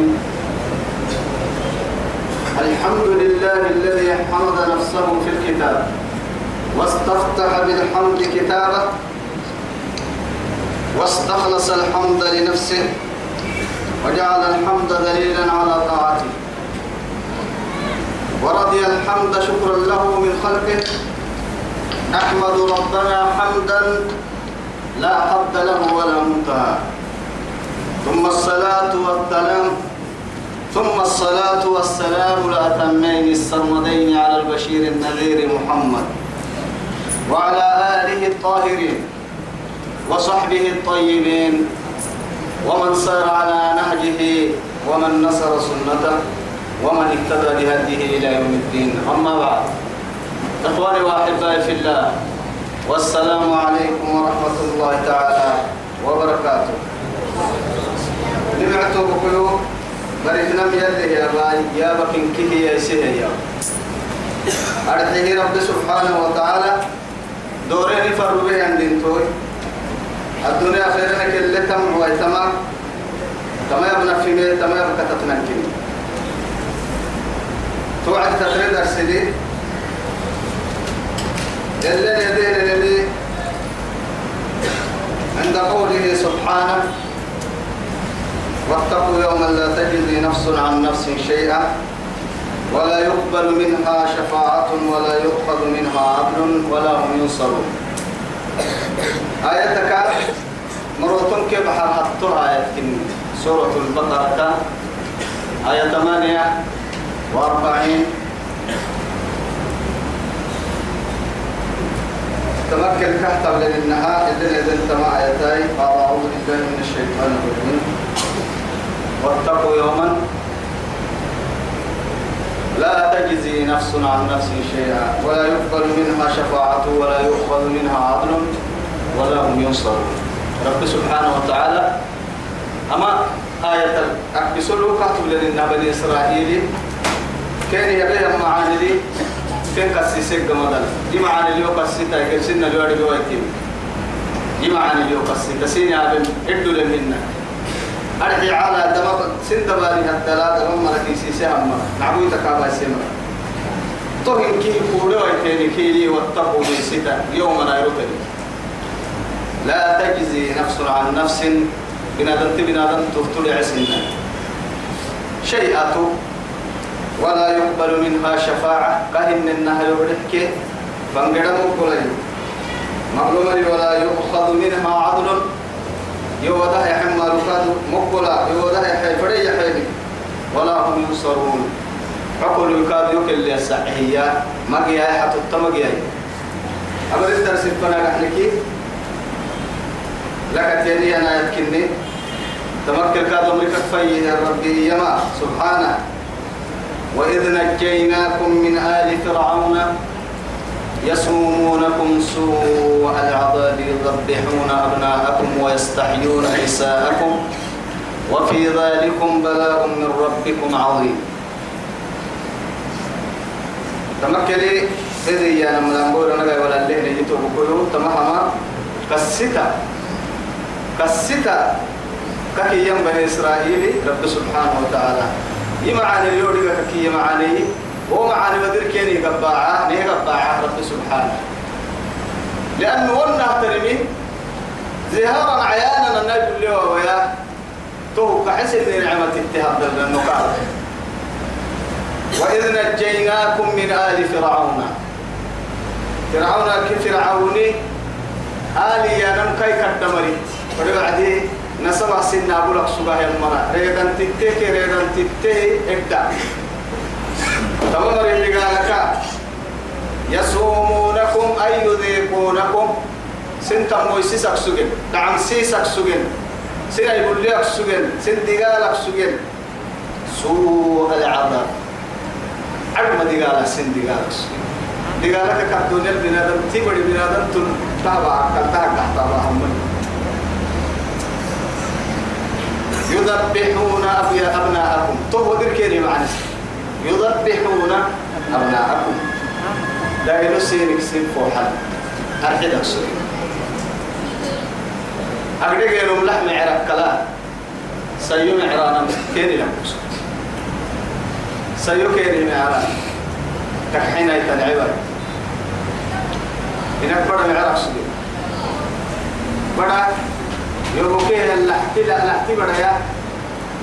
الرحيم الحمد لله الذي حمد نفسه في الكتاب واستفتح بالحمد كتابه واستخلص الحمد لنفسه وجعل الحمد دليلا على طاعته ورضي الحمد شكرا له من خلقه أحمد ربنا حمدا لا حد له ولا منتهى ثم الصلاة والسلام ثم الصلاة والسلام الأتمين السرمدين على البشير النذير محمد وعلى آله الطاهرين وصحبه الطيبين ومن سار على نهجه ومن نصر سنته ومن اهتدى بهديه إلى يوم الدين. أما بعد إخواني وأحبائي في الله والسلام عليكم ورحمة الله تعالى وبركاته. نبعتوا بكلو بريتنا يلي يا باي يا بكين كيه يا سيه يا. أرحيه رب سبحانه وتعالى دورين فروا به عندين توي. الدنيا خيرنا كل تم ويتما تما يبنى في مية تما يبقى تتنكين توعد تقريد أرسلي. اللي يدين اللي عند قوله سبحانه واتقوا يوما لا تجزي نفس عن نفس شيئا ولا يقبل منها شفاعة ولا يؤخذ منها عدل ولا هم ينصرون. آيتك مروتون كيف حطها آية سورة البقرة آية 48 تمكن كهتم للنهاء اللي إذا أنت مع آياتي. قال أعوذ بالله من الشيطان الرجيم. واتقوا يوما. لا تجزي نفس عن نفس شيئا. ولا يقبل منها شفاعة ولا يؤخذ منها عدل ولا هم ينصرون. رب سبحانه وتعالى أما آية أكبسلوا كاتب لنا بني إسرائيل كان يبيها معاني لي كان كسيسك جمدان دي معاني لي وكسيتا يكسينا سنة لوارد بوايتين دي معاني لي وكسيتا سيني عبن إدو لمنا أرجع على دم سند بالي الثلاثة هم لكن سيسهم نعبوي تكابا سيما تهم كي كودا ويتيني كيلي واتقوا من ستا. يوم نيروتني لا تجزي نفس عن نفس. بنادم بنادم تفتل عسنا. شيئة ولا يقبل منها شفاعة. كهن النهر يبرك فانقدموا كلي معلومة ولا يؤخذ منها عدل. يوضح يحمى ركاد مقبلا يوضح يحيفري يحيني ولا هم ينصرون عقل يكاد يكل السعية مقيا حتى التمقيا أمر الدرس فنا نحنكي لك تيني أنا يتكني تمكن كاد أمرك فيه ربي يما سبحانه. وإذ نجيناكم من آل فرعون يسومونكم سوء العذاب يذبحون أبناءكم ويستحيون نساءكم وفي ذلكم بلاء من ربكم عظيم. تمكلي إذا يا نملامبور أنا ولا اللي نجيتو بقولوا تمهما كسيتا كسيتا ككي بني إسرائيل رب سبحانه وتعالى. يمعاني اليوري ككي يمعاني. هو معاني ودير كيني قباعة نيه قباعة رب سبحانه. لأنه ونا ترمي زهارا عيانا النبي اللي هو ويا تو كحس إن نعمة اتهاب للنقاط وإذ نجيناكم من آل فرعون. فرعون كفرعوني آل ينم كي كدمري. فبعدي نسمع سنة أقول لك سبحانه المرأة. ريدان تتكي ريدان تتكي إبدا تمام اللي قالك. يصومونكم أي يذيقونكم؟ سنتا مويسي سكسوجن دعم سي سكسوجن سنة يقول لك سجن سن دقالك سجن. سوء العذاب. عرم دقالك سن دقالك سجن. دقالك كدون البنادم تبري بنادم تن تابع كالتاك تحت هم. يذبحون أبناءكم. تو ذكرني معنى يذبحون أبناءكم. لا ينسينك سين فوحا. أرحدك سوي أقدر لهم لحم عرق كلا. سيو معرانا كيني لك سيو كيني معرانا. كحين يتنعبا إنك بڑا معراك سجل بڑا. يوكيه اللحتي لا لحتي بڑا يا.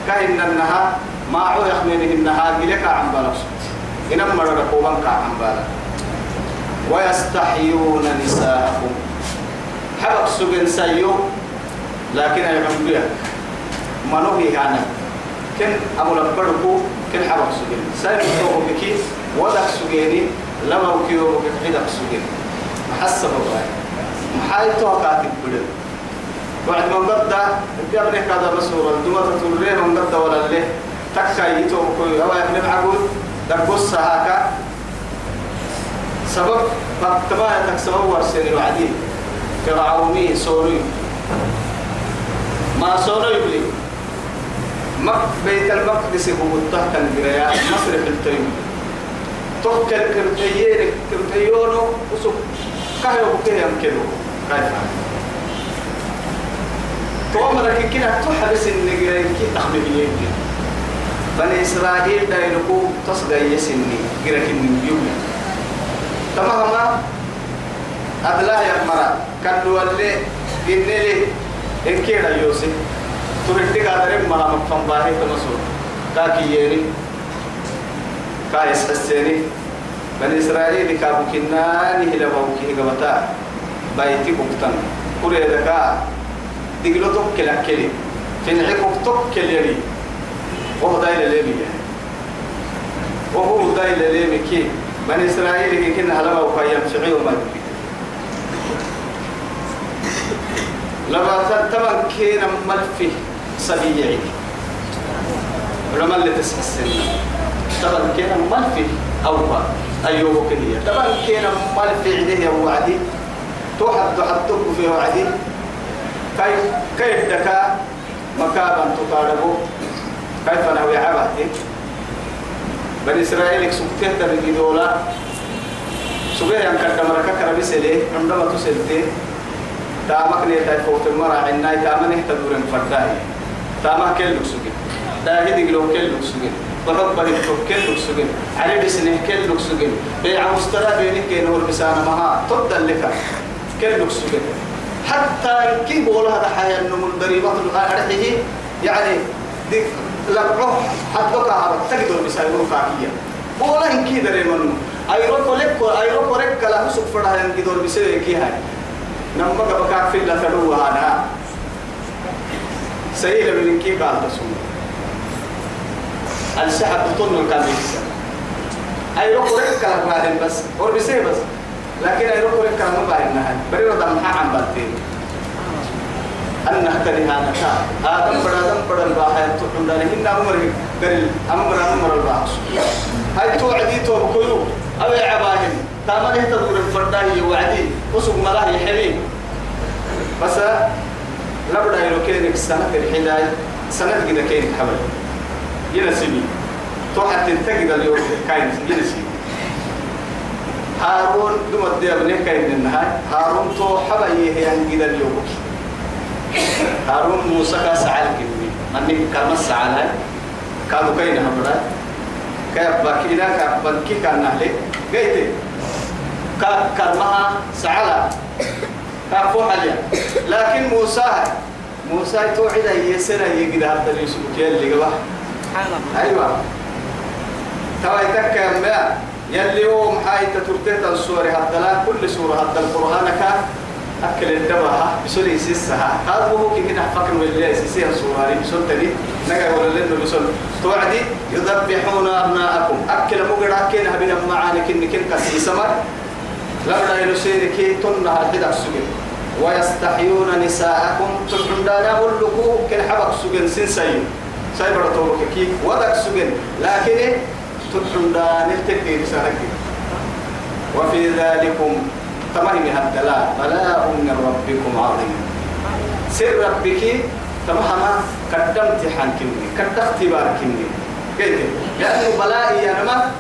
كاين النها ما عو يخمينه النها قلك عن بلغ إنما مرة قوبان عن بلغ ويستحيون نساءهم حبك سجن سيو لكن يعمل منوهي يعني كن أبو لبركو كن حبك سجن. سيو بكي ودك سجيني لما وكيو بكي سجن. محسب الله محايتو كاتب بدل بعد من قد قبل هذا مسؤول الدمر تقول من قد ولا له تكا يتو كوي أو يحلم عقول دقص هاكا سبب فاكتما تكسبه ورسين الوعدين. فرعوني سوري ما سوري يبلي. مك بيت المقدس هو تحت الجرياء مصر في التيم. تحكي كرتيين كرتيونو وسوق. كهيو بكيه يمكنه كيف؟ تومرك كنا تحبس النجرين كي تخبي بيجي بني إسرائيل دايلكو تصدق يسني جرك النجوم تمام أدلا يا مرا كدو اللي إنلي إن كيدا يوسف. تريد قادر ما مفهوم باهي تمسو. كاكي يني كايس حسيني. بني إسرائيل كابو كناني هلا بوكي قبتا بايتي بوكتن كوري دكا. دقلو توكل أكلي تنعكو توكل يلي وهو دايل ليمي. وهو دايل ليمي كي. بني إسرائيل كي كنا هلما وكايم شعي وما لما تمن كينا ملفي صبيعي لما اللي تسع السنة تمن كينا ملفي أوفا. أيوه كهية تمن كينا ملفي عديه وعدي. توحد تحدك في وعدي. كي كيف دكا؟ مكابا تقاربه كيف نوي عبهتي بني إسرائيل سكتة تبقي دولا سجى يوم كذا مرة كذا بيسلي عندما تسلتي تامك نيتا فوت المرة عنا تامن يهتدور فرداي. تامك كل سجى ده هدي لو كل سجى ضرب بني كل سجى علي بسنه كل سجى بيع مسترى بينك كنور بسانة مها. تبدل لك كل سجى حتى كي بقول هذا حياة من ضريبات الأرحيه يعني دي لقوه حدك هذا تقدر بسايبون كاكية بولا إن كي دري منو. أيرو كولك أيرو كولك كلا سوق فردا إن كي دور بسايب كي هاي. نما كبكاك في الله تلو هذا. سيد من كي قال تسوم الشعب تطن الكاميس أيرو كولك كلا بعدين بس. بسايب بس. لكن أيرو كولك كلا ما بعدين نهاية بريو دم حام باتين أنها كريها نكا آدم بڑا آدم بڑا الباحة. تقول لنا هنا أمر قريل أمر أمر الباحة. هاي توعدي تو بكلو أبي عباهم تامن يهتدور الفرداهي وعدي. وسوق ملاهي حليم بس لبدا يلو كينك سنة الحداي سنة كده كينك حبل ينسيني. تو حتى تجد اليوم كاين ينسيني. هارون دم الديا بنيه كاين النهاية هارون تو حبا يهيان كده اليوم هارون موسى كاس على كمي أني كمس على كانوا كين همرا كيف بكينا كيف بكي كان نهلي. قيت كرمها سعلا كافو حاليا لكن موسى موسى توعد يسنا يجد هذا يوسف كيل اللي قبح. أيوة. توا يتكلم يلي يوم هاي تترتيت السورة. هذا كل سورة هذا القرآن كان أكل الدبها بسوري سيسها. هذا هو كي هنا فكر ولا سيسها سوراري بسول تدي نجا ولا لنا بسول. توعدي يذبحون أبناءكم. أكل مقرأ كين هبنا معاني كن كن كسي سمر. لولا يرسل كي تنا هالحدا السجن ويستحيون نساءكم. تحن دانا ولكو كن حبك سجن سنسين سايبر توك كي ودك سجن. لكن تحن دانا تكتير سنك وفي ذلكم تمام هالدلاء بلاء من ربكم عظيم. سر ربك تمام قدمت حنكني قد اختبار كني. قلت لأنه بلاء يا نما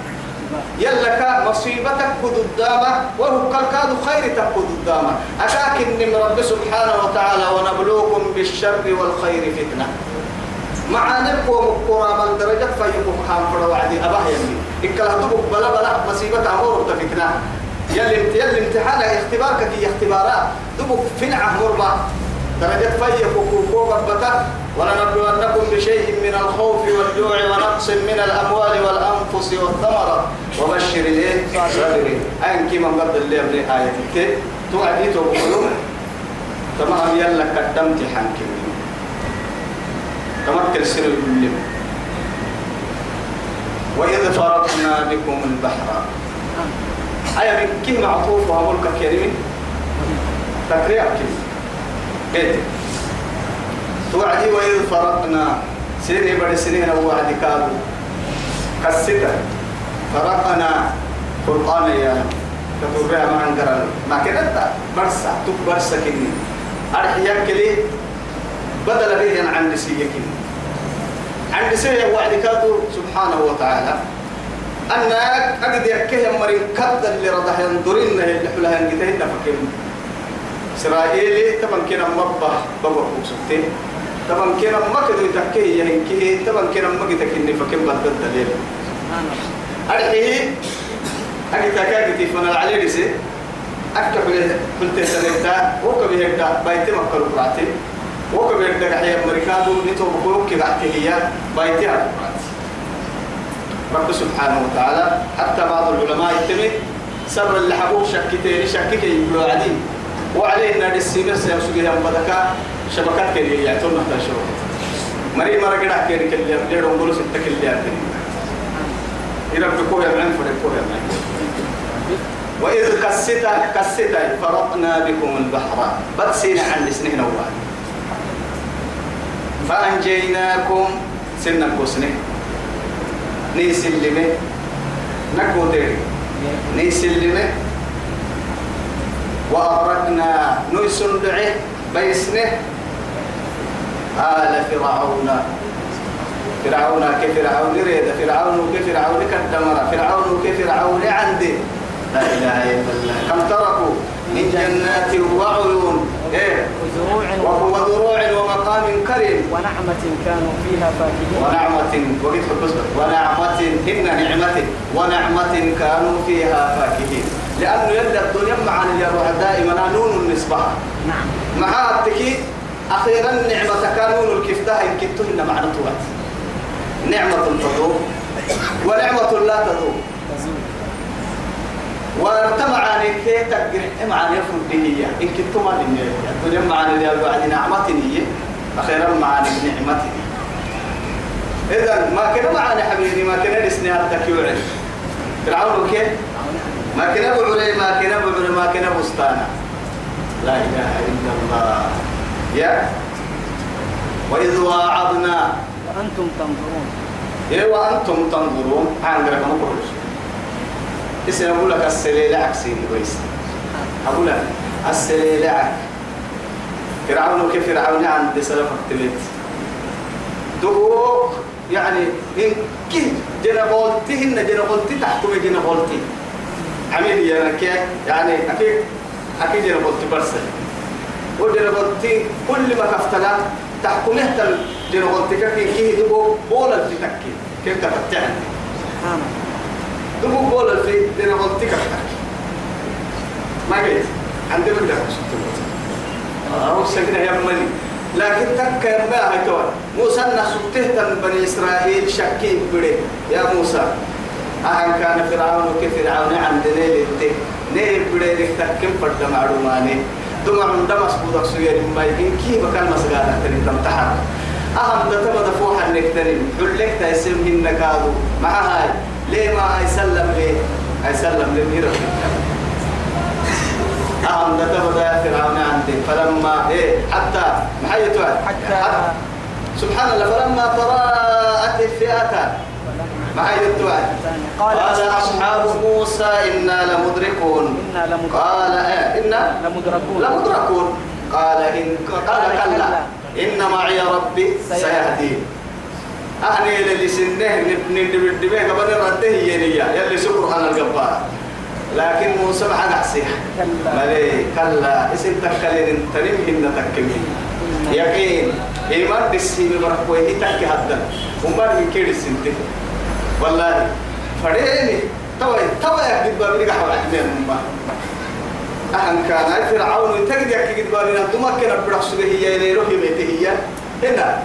يلك مصيبتك قدامة وهو كالكاد خيرتك قدامة أكاك من رب سبحانه وتعالى ونبلوكم بالشر والخير فتنة. معانك ومقرى من درجة فيكم خام فرا وعدي أباه يلي إكلا هدوك بلا بلا مصيبة أمور تفكنا يلي يلي امتحان اختبارك كي اختبارات. دبك فنعة مربع. درجة فيكم كوكوبة ولنبلونكم بشيء من الخوف والجوع ونقص من الأموال والأنفس والثمرة. وبشر الإيه؟ الصابرين أين كما قد اللي ابن آية الكتاب توعدي توقلوا تمام يلا قدمت حنك تمكن سر كل وإذ فرقنا بكم البحر. أي من كم معطوف وملك كريم تكريع كيف توعدي وإذ فرقنا سيري بدي سنين وعدي كادو كسيتا فرقنا قرآن يا كتبها ما عندنا ما كنت برسا تك برسا كني أرحيا كلي بدل به عن نسيكني عن نسيه وعد كادو سبحانه وتعالى أنا أقد يكيه مرين كد اللي رضح ينظرين اللي حلها ينقتهن فكين. إسرائيلي طبعا كنا مبه بابا بوكسوتين طبعا كنا ما كده يتكيه يهنكيه طبعا كنا ما كده كني فكين بدل دليل أرحيه أكيد تكاكتي فنا العلي رسي أكتب قلت سنتا وكبه هكذا بايتي مكة القراتي وكبه هكذا حيا مريكادو نتو بقولك كبعتي هي بايتي القراتي رب سبحانه وتعالى. حتى بعض العلماء يتمي سر اللي حبوه شكتين شكك يقولوا عديم وعليه نادي السيمر هم بدكا شبكات كده يعتون نحن شو مري كده كده كده ليه رونغولو ستة كده يعني يربي كوه يمعن فرق كوه يمعن وإذ كسيتا كسيتا فرقنا بكم البحر. بتسين عن سنين أول. فأنجيناكم سنة كوسنة. نيسلمه نكو تيري نيسلمه وأغرقنا نيسن دعه بيسنه آل فرعون فرعون كفرعون ريد فرعون كفرعون كدمر فرعون كفرعون عندي لا إله إلا الله كم تركوا من جنات وعيون. إيه. وزروع وزروع ومقام كريم. ونعمة كانوا فيها فاكهين. ونعمة وقيت ونعمة هن نعمة. ونعمة كانوا فيها فاكهين. لأنه يبدأ الدنيا مع اليروح دائما نون النسبة. نعم. مع التكي أخيرا نعمة كانون الكفتاء إن كنتن معنى نعمة تدوم ونعمة لا تدوم وارتمع عنك هي تقرح مع يفرد به إن كنتم ما لنيا الدنيا مع اليروح بعد نعمة هي أخيرا مع نعمة إذا ما كنا معنا حبيبي ما كنا نسني التكيوع فرعون كيف ما كنا بعلي ما كنا بعلي ما كنا بستانا لا إله إلا الله. يا. وإذ واعظنا وأنتم تنظرون. إيه وأنتم تنظرون. عندك ما بقولش اسم أقول لك؟ السليلة عكسين كويس. أقول لك السليلة فرعون كيف فرعون؟ عند سلف التلت دوك يعني إن كي جنبولتهن جنبولتي تحكم جنبولتي عميل يا نكيا يعني أكيد أكيد جنبولتي برسل. وجنبولتي كل ما كفتلا تحكمه تل جنبولتي كي كي دبو بولا في تكي. كيف تفتحن سبحان دبو بولا في جنبولتي كفتك ما قلت. عندي بدك أو سكنة يا ملي لكن تك يا ما هاي توا موسى نسبته بني إسرائيل شكي بدي يا موسى. أهل كان فرعون كفرعون عند نيل التك نيل بدي لك تكيم فرد معلوماني. دم عند مسبوط سوير ما يمكن كيف كان مسجانا تري تمتحن أهم تتبع دفوح النكترين حلك تسمى النكادو مع هاي. ليه ما يسلم ليه يسلم ليه أهم تتبع فرعون عندي. فلما إيه حتى محيط حتى سبحان الله فلما تراءت الفئتان الدعاء قال أصحاب موسى إنا لمدركون. إنا لمدركون. قال إيه إنا لمدركون. لمدركون. قال إن قال كلا. إن معي ربي سيهدين. أهني اللي سنة نبني نبني قبل رده ينيا يلي سبحان الجبار لكن موسى مع نحسيه كلا. ملي كلا اسم تكلين تنم إن تكمين يقين إيمان بسي ببركوه تكي هدا ومار من كيد السنتين والله فريني توي توي يكتب بابي قحوة عجمين أمه أهن كان فرعون تجد يكتب بابي نتوما كنا برحسه هي إلي روحي بيته هي. هنا.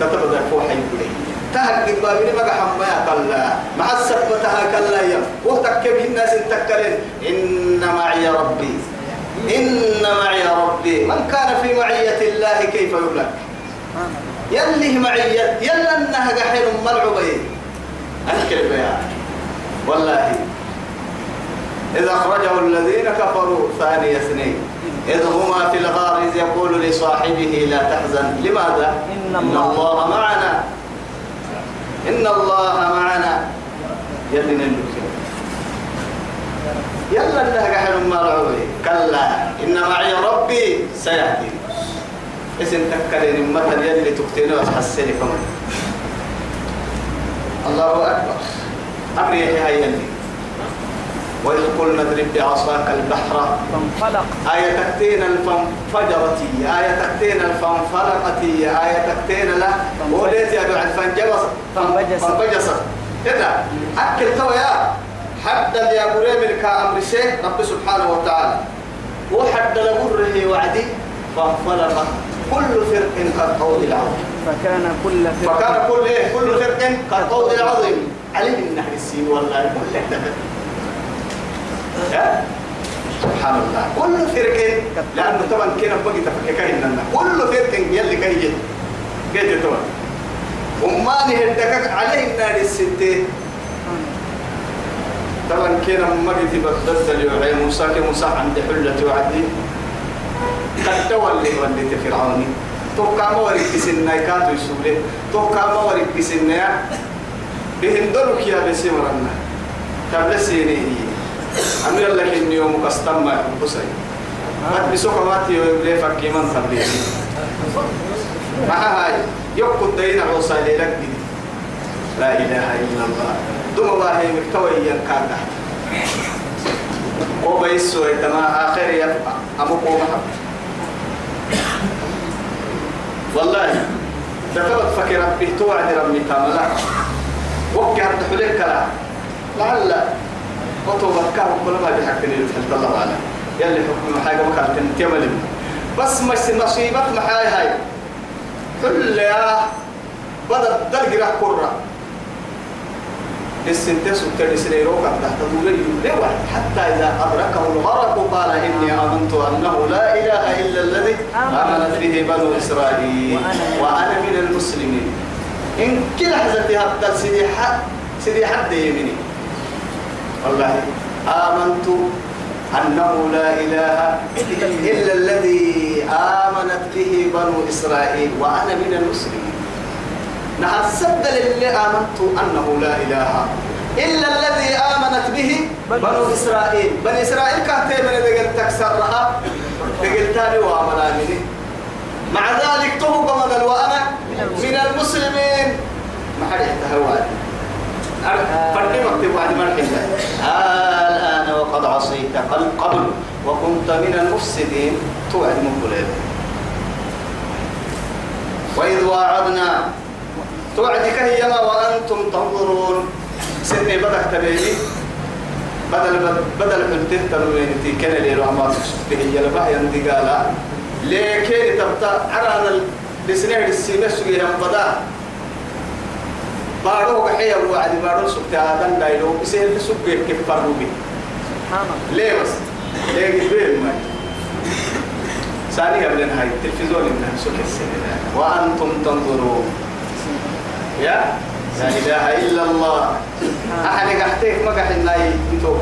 تتبدأ فوحي بلي تهك بابي ما حما كلا. مع السبتها كلا يا. وتكب الناس تكلن إن معي ربي. إن معي ربي. من كان في معية الله كيف يهلك يلي معية. يلا انها قحين ملعوبين الكلب يا والله. إذا أخرجه الذين كفروا ثاني اثنين. إذ هما في الغار إذ يقول لصاحبه لا تحزن. لماذا؟ إن إن الله- الله معنا. إن الله معنا. يلي نلوك يلا انها قحل ما رعوي كلا. إن معي ربي سيهدي. اسم تكلين مثل يلي تكتينه وتحسني كمان. الله أكبر. أمري هي يلي. وإذ قلنا اضرب بعصاك البحر. فانفلق. آية تكتين الفنفجرت آية تكتين الفنفلقت آية تكتين لا وليت يا بعد فانجبس. فانبجست كده. أكل توا يا. حتى أقول من كأمر شيء رب سبحانه وتعالى. وحد لبره وعدي فانفلق. كل فرق كالقول العظيم. فكان كل فرق فكان كل إيه؟ كل فرق كالقول العظيم. عليه النهر السين والله كل احتفل؟ سبحان الله. كل فرق لأنه طبعا كنا بقي تفكك لنا كل فرق يلي كي جد طبعا. وما نهدك عليه النار الستة. طبعا كنا مجد بدل يوعي موسى كموسى عند حلة وعدي. قد تولي وليت فرعوني توقع ما وريك سنة كاتو يسولي. توقع ما وريك سنة. بهم دلوك يا بسي ورنا قبل سيني أمير لك إن يوم كستم ما يحبسي قد بسوك ما تيو يبلي فكي من تبليه مع هاي يقود دين عوصا لك لا إله إلا الله دم الله مكتوي ينكاك وبيسو يتما آخر يبقى أمو قومها والله دفعت فكر ربي توعد ربي تاملا وكي هرد حليك لا لعل وطوبت كام كل ما بحكني لتحلت الله على يلي حكم حاجة مكان تنتمل بس مش نصيبك محاي هاي كل يا بدأ درج راح كرة. السنتس والترسل يروك تحت دولي ليه حتى إذا أدركه الغرق قال إني آمنت أنه لا إله إلا الذي آمنت به بنو إسرائيل وأنا من المسلمين. إن كل حزتي حتى سيدي حد سيدي حد يميني والله آمنت أنه لا إله إلا الذي آمنت به بنو إسرائيل وأنا من المسلمين. نحن سد للي آمنت أنه لا إله إلا الذي آمنت به بنو إسرائيل. بني إسرائيل كانت من دقل تكسرها دقل تاني وعملا مني مع ذلك تهب وأنا من المسلمين. ما حد يحتهوى فردي مكتب واحد مرحبا الآن وقد عصيت قبل قبل وكنت من المفسدين. توعد من قليل وإذ واعدنا توعدك هيما وأنتم تنظرون. سني بدك تبيني. بدل بدل حلته تنوين تي كان لي رحمة به يلبه يندي قالا لكن تبتا عرانا لسنه السيمة سويرا بدأ. بارو بحيا وعد بارو سبت آدم دايلو بسير بسبب كيف فروبي سبحان الله. ليه بس؟ ليه قبل ما؟ ثاني قبل هاي التلفزيون إنها سوك السنة وأنتم تنظرون. يا؟ لا إله إلا الله. أحد قحتك ما قحت الناي انتو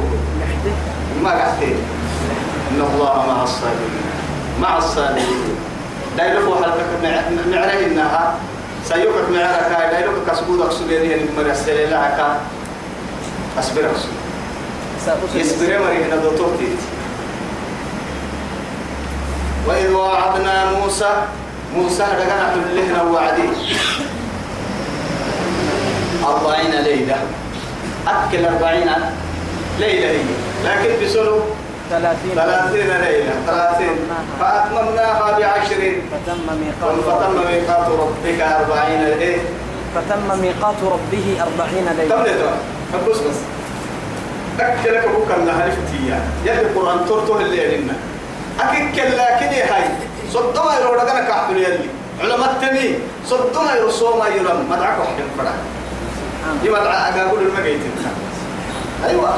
ما قحتك إن الله مع الصابرين. مع الصابرين. دايلوكو حلقك معره إنها سيوكك معركة دايلوكو كسبودك سبيريه نمرسل لك أصبرك سأصل يصبر مري هنا دوتوتي وإذ وعدنا موسى موسى رجعنا لهنا وعدي أربعين ليلة. أكل أربعين ليلة هي. لكن بسلو ثلاثين ثلاثين ليلة ثلاثين. فأتممناها بعشر فتم ميقات فتم ميقات ربك أربعين إيه فتم ميقات ربه أربعين ليلة. لتوا بس بس. أكلك أبوك الله هلفتي يلي القرآن ترته اللي لنا أكيد كلا كده هاي. صدما يروح لنا كحتل يلي. علماء التمي. صدما يرسوما يرم مدعك وحكي الفرع يمدع أقول المجيت أيوة.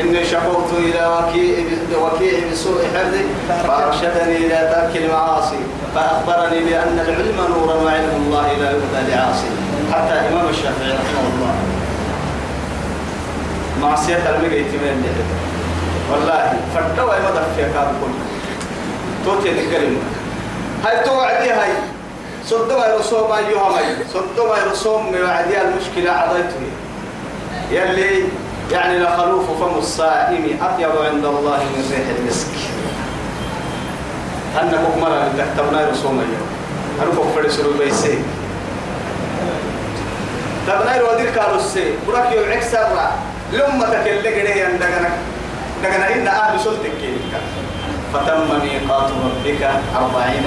إني شكوت إلى وكيع بسوء حفظي فأرشدني إلى ترك المعاصي فأخبرني بأن العلم نور وعلم الله لا يهدى لعاصي. حتى إمام الشافعي رحمه الله. معصية المجيت من اللي والله فتوى ما دفع كاب كل توتي الكلمة هاي توعدي هاي. صد ما يرسوم ما يوهمي صد ما يرسوم وعدي المشكلة عضيته يلي يعني لخلوف فم الصائم أطيب عند الله من ريح المسك. أنك مرة تكتبنا رسوم اليوم؟ أنا بقول فرسول بيسي تبنا يرودي كارو السي براك يوم عكسر لما تكلم كده عندنا دعنا إن أهل سلطك فتم ميقات ربك أربعين.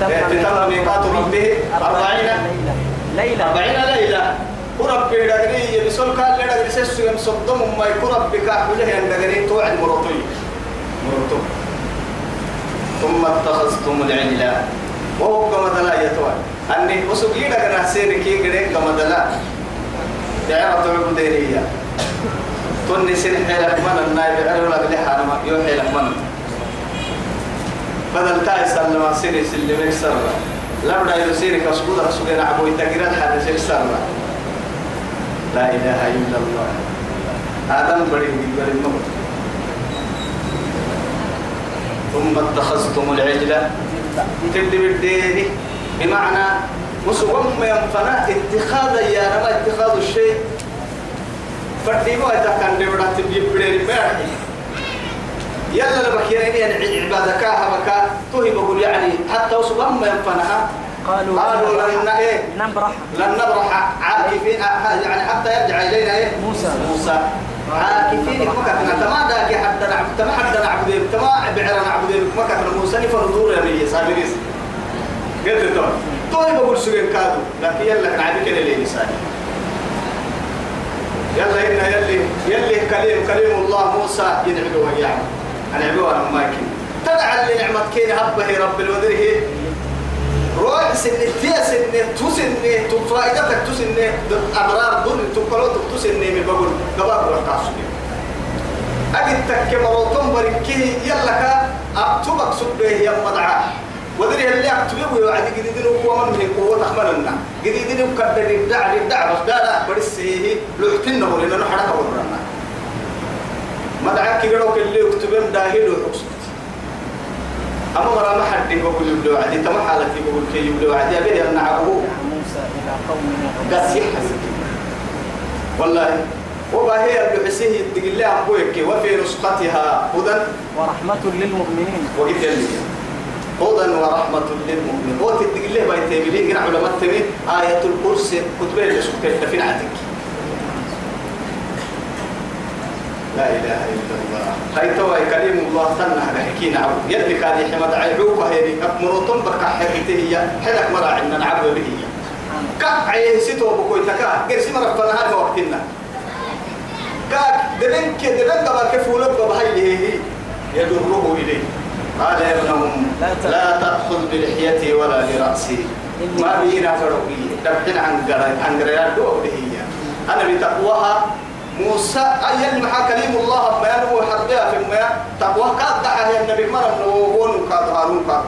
فتم ميقات ربه أربعين. ليلة. أربعين ليلة. ورب دغري يبسل قال لي دغري سسو يم صدم ما يكون ربك حوله ان دغري توعد مرطي مرطو ثم اتخذتم العجل وهو كما دلا يتوى أني وسقي دغنا سيركي غري كما دلا تعرف تعبدينية توني سن حيلك من النايب عرو لك لحالما يو حيلك من بدل تاي سلم سيري سلمك سر لبدا يسيري كسبودا سوغنا عبو يتغير الحادث سر لا إله إلا الله. آدم بدي بدي الموت ثم اتخذتم العجلة تبدي بالدين بمعنى وسوم ينفنا اتخاذ يا نما اتخاذ الشيء. فردي ما يتكلم دبرة تبي بدين يلا لبكيرين يعني عبادك هبكا توهي بقول يعني حتى وسوم ينفنها قالوا قالوا لن إيه نبرح. لن نبرح. عاكفين يعني حتى يرجع إلينا إيه؟ موسى. موسى. عاكفين. مكتنا تما داك حتى نعبد تما حتى نعبد تما بعر نعبد مكتنا موسى نفرضور يا مي سابريس قلت له طيب بقول سجن كادو لكن يلا نعبد كده ليه لساني يلا إن يلي يلي كليم كليم الله موسى يدعو وياه. أنا عبوها ما يمكن تدعى اللي نعمت كين هبه رب الودره روح سنة تيا سنة تو سنة تو فائدتك تو سنة. أمرار دون تو كلو تو سنة من بقول قباب ولا كاسوني أجد تك مروتون بركيه يلا كا أكتبك سبه يا مدعاة. ودري اللي أكتبه ويوعد جديدين هو من من قوة أخملنا جديدين وكدر الدع الدع بس لا لا بريس هي لوحتنا ولا نحرك ورانا مدعاك كيلو كل يكتبهم داهل وحسن أما مرة ما حد يقول يبلو عدي تما حالتي يقول كي يبلو عدي أبي أن عبوه يا موسى إلى قومنا قاس يحسن والله وبهي تقول لها أبوك وفي نسختها هدى. ورحمة للمؤمنين. لي. هدى ورحمة للمؤمنين. وتتقول له بيت تبلي قرع علماء تبي آية الكرسي كتبه اللي سكتت في عتك لا إله إلا الله. هاي توا كريم الله تنح حكينا عبد. يدي كان يحمد عيبوك هيدي مرتم بركة حكيته هي. حلك مرا عندنا نعبد به كاك عيه ستو بكوي تكا قرسي مرة فنها وقتنا. كاك دبن كي دبن دبر كيف ولد بهاي هي يدره إليه. قال يا ابنهم لا ت- لا تأخذ بلحيتي ولا برأسي. ما بينا فرقي دبحنا عن قرار عن قرار دو هي. أنا بتقواها موسى أي المحا كليم الله ما ينمو حربها في ما تقوى كاد دعا هي النبي مرة نوون كاد هارون كاد.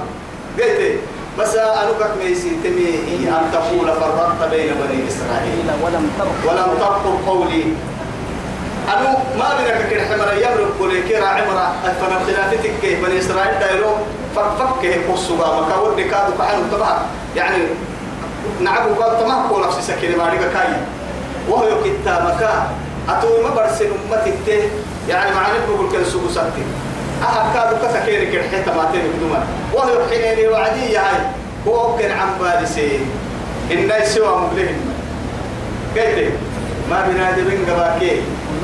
قلت بس أنا كك ميسي تمي أن تقول فرقت بين بني إسرائيل؟ ولم ترق ولم تقل قولي. أنا ما بينك كده حمر يمرق كل كيرا عمرة فما خلافتك بني إسرائيل دايرو فك فك هي قصوا ما كود كادو كحنو تبع يعني نعبو كاد تمام كل نفس سكين ما كاي وهو كتابك أتو ما برسل أمتي ته يعني معنى بقول كل سوق سكتي أحد كادو كسكين كده حتى ما تيجي بدوما وهو حيني وعدي هاي. هو كان عم بالسي إن سوى مبلغ قلت ما بنادي من قباكي.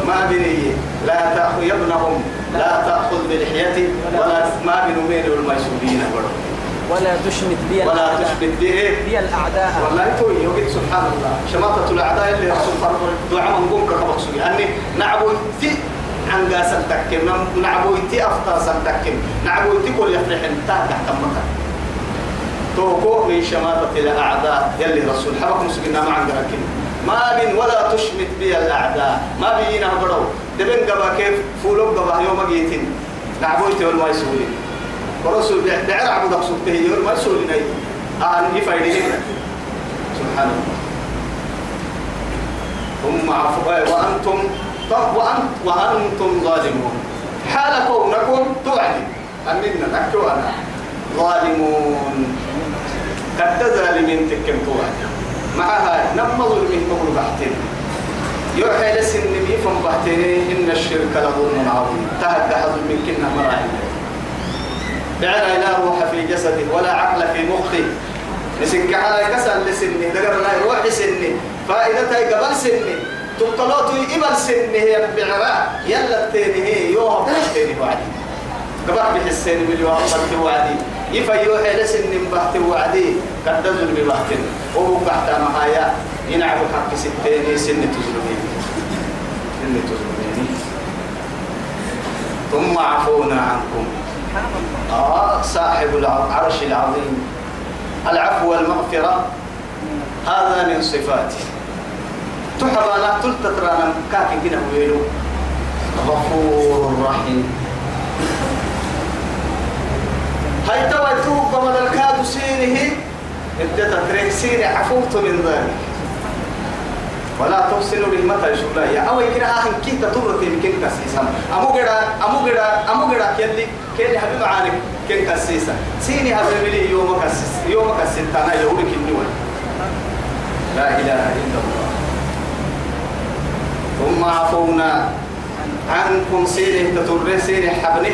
ما بني. لا تأخذ يبنهم. لا تأخذ بلحيتي ولا ما بنميل الميسورين. برضو ولا تشمت بي ولا الأعداء. تثبت به بي الأعداء. والله توي يوجد سبحان الله. شماتة الأعداء اللي رسول فرق دعاء من قوم كربك سوي. أني نعبو تي عن قاس التكم نعبو تي أفطر سنتكم نعبو تي كل يفرح انتهى تحت مكة توقو من شماتة الأعداء يلي رسول. حبك مسكنا مع قركم ما بين ولا تشمت بي الأعداء. ما بينا برو دبن قبا كيف؟ فولو قبا يوم جيتين. نعبو تي والما يسوي ورسول بعير عبد يوم ما يسوي ناي آه يفايدين سبحان الله. ثم عفوا وأنتم وأنت وأنتم ظالمون. حال كونكم توعدي. أننا نكتو أنا ظالمون. قد ظالمين تكم توعدي معها نم ظلمين تقول بحتين يوحي لسن نبي فم بحتين إن الشرك لظلم عظيم. تهد حظ من كنا مراحل. بعنا لا روح في جسده ولا عقل في مخه نسك على كسر لسني دقر لا روح سني. فائدتها قبل سني. تقلوتو إبل سني هي بعراء يلا التاني هي يوها بحتين وعدي. قبل بحسين مليون بحت وعدي. يفيو حيل سن بحت وعدي. قد تزل ببحت وهو بحت محايا. ينعب حق ستين سن تزلمين سن تزلمين ثم عفونا عنكم. آه صاحب العرش العظيم. العفو والمغفرة هذا من صفاته تحبى لا تلتترانا كاكي كده ويلو. غفور رحيم. هاي توا توب قبل الكاد سينه انت تترك سيني عفوت من ذلك. ولا به متى يشوف يا أو يكنا آخر كي تطور في مكان كسيسا أمو قدا أمو قدا أمو قدا كيلي كيلي حبيب عانك كن كسيسا سيني حبيب لي يوم كسيس يوم كسيس تانا يقولك النور لا إله إلا الله. ثم عفونا عنكم سيني تطور سيني حبني.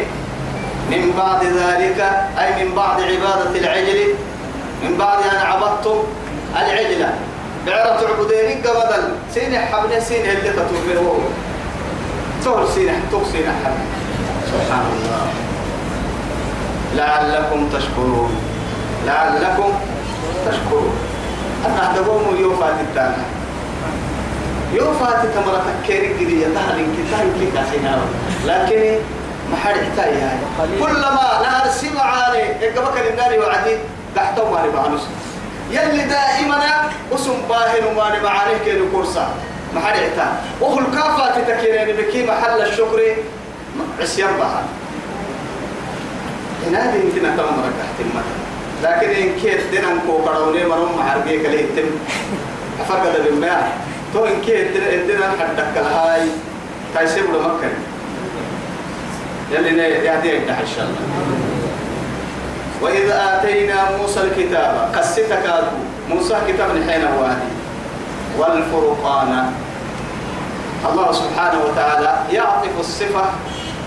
من بعد ذلك أي من بعد عبادة العجل من بعد أن عبدتم العجلة بعرف تعبدين قبل سين حبل سين اللي تتوبه هو. تقول سين تقول سين حبل. سبحان الله. لعلكم تشكرون. لعلكم تشكرون. أنا أدبوم يوفا تتانا يوفا تتمرة تكيري قدية. تهلين كتاين كي كاسينا لكن ما حد يحتاج هاي كلما نهر سمع عليه يقبك للنار وعدي تحتهم ما نبغى يلي دائما اسم باهر وما معانيه كيلو كورسا ما حد يحتاج وهو الكافة تتكيرين بكي محل الشكر. عصيان بها هنا دي يمكن أن تمام ركحت المثل لكن إن كيت دينا كو قروني مرم محرقية كليه تم أفرق ده بالماء تو إن كيت دينا حدك الهاي تايسيب لمكة. يلي يدح إن شاء الله. وإذ آتينا موسى الكتاب قصتك موسى كتاب حين وادي والفرقان. الله سبحانه وتعالى يعطف الصفة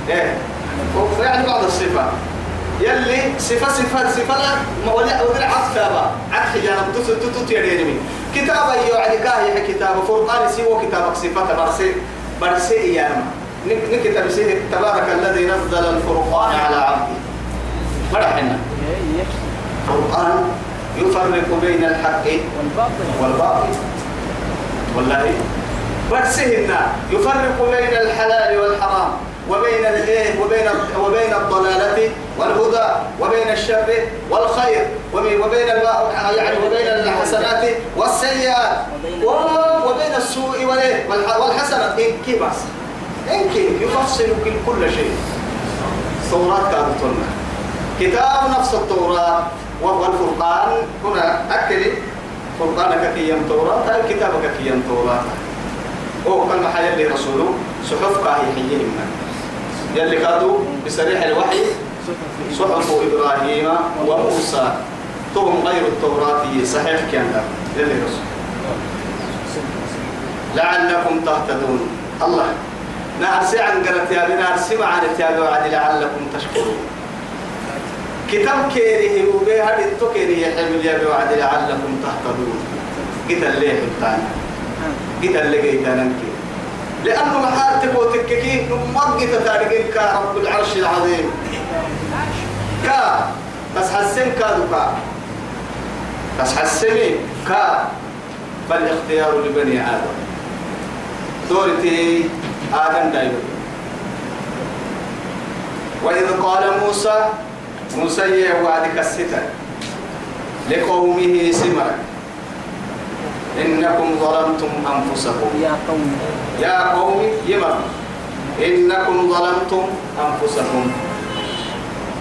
إيه؟ يعني بعض الصفة. يلي صفة صفة صفة لا ولا ودرع عطف عطف جانب تس تس تيريني كتاب يعني كاهي كتاب. فرقان سوى كتابك صفة برسي برسي يعني نكتب سيه تبارك الذي نزل الفرقان على عبده. فرحنا القرآن يفرق بين الحق والباطل. والباطل والله. برسهنا يفرق بين الحلال والحرام وبين الايه؟ وبين وبين الضلالة والهدى وبين الشر والخير وبين يعني وبين الحسنات والسيئات. وبين السوء والحسنات. إن كي بس إن كي يفصل كل شيء. التوراة كانت كتاب نفس التوراة وهو الفرقان هنا أكد فرقانك كي توراة هاي كتابك كي توراة. أو كل محل اللي رسوله صحف كاهي حيهم يلي كادوا بصريح الوحي صحف إبراهيم وموسى. تهم غير التوراة صحيح كان يلي رسول. لعلكم تهتدون. الله نعرسي عن قرأت يا بنعرسي معنا يا وعد لعلكم تشكرون. كتاب كيره وبيها كيره يحمل يا بوعد لعلكم تهتدون. قتل ليه الثاني قتل اللي قيتانك لأنه محارتك وتككي تتارجين كا رب العرش العظيم. كا. بس حسن كا دكا بس حسني كا. فالاختيار لبني آدم. دورتي آدم دايما. وإذ قال موسى موسى وعدك الستر لقومه سمرا إنكم ظلمتم أنفسكم يا قوم يا قوم يمر إنكم ظلمتم أنفسكم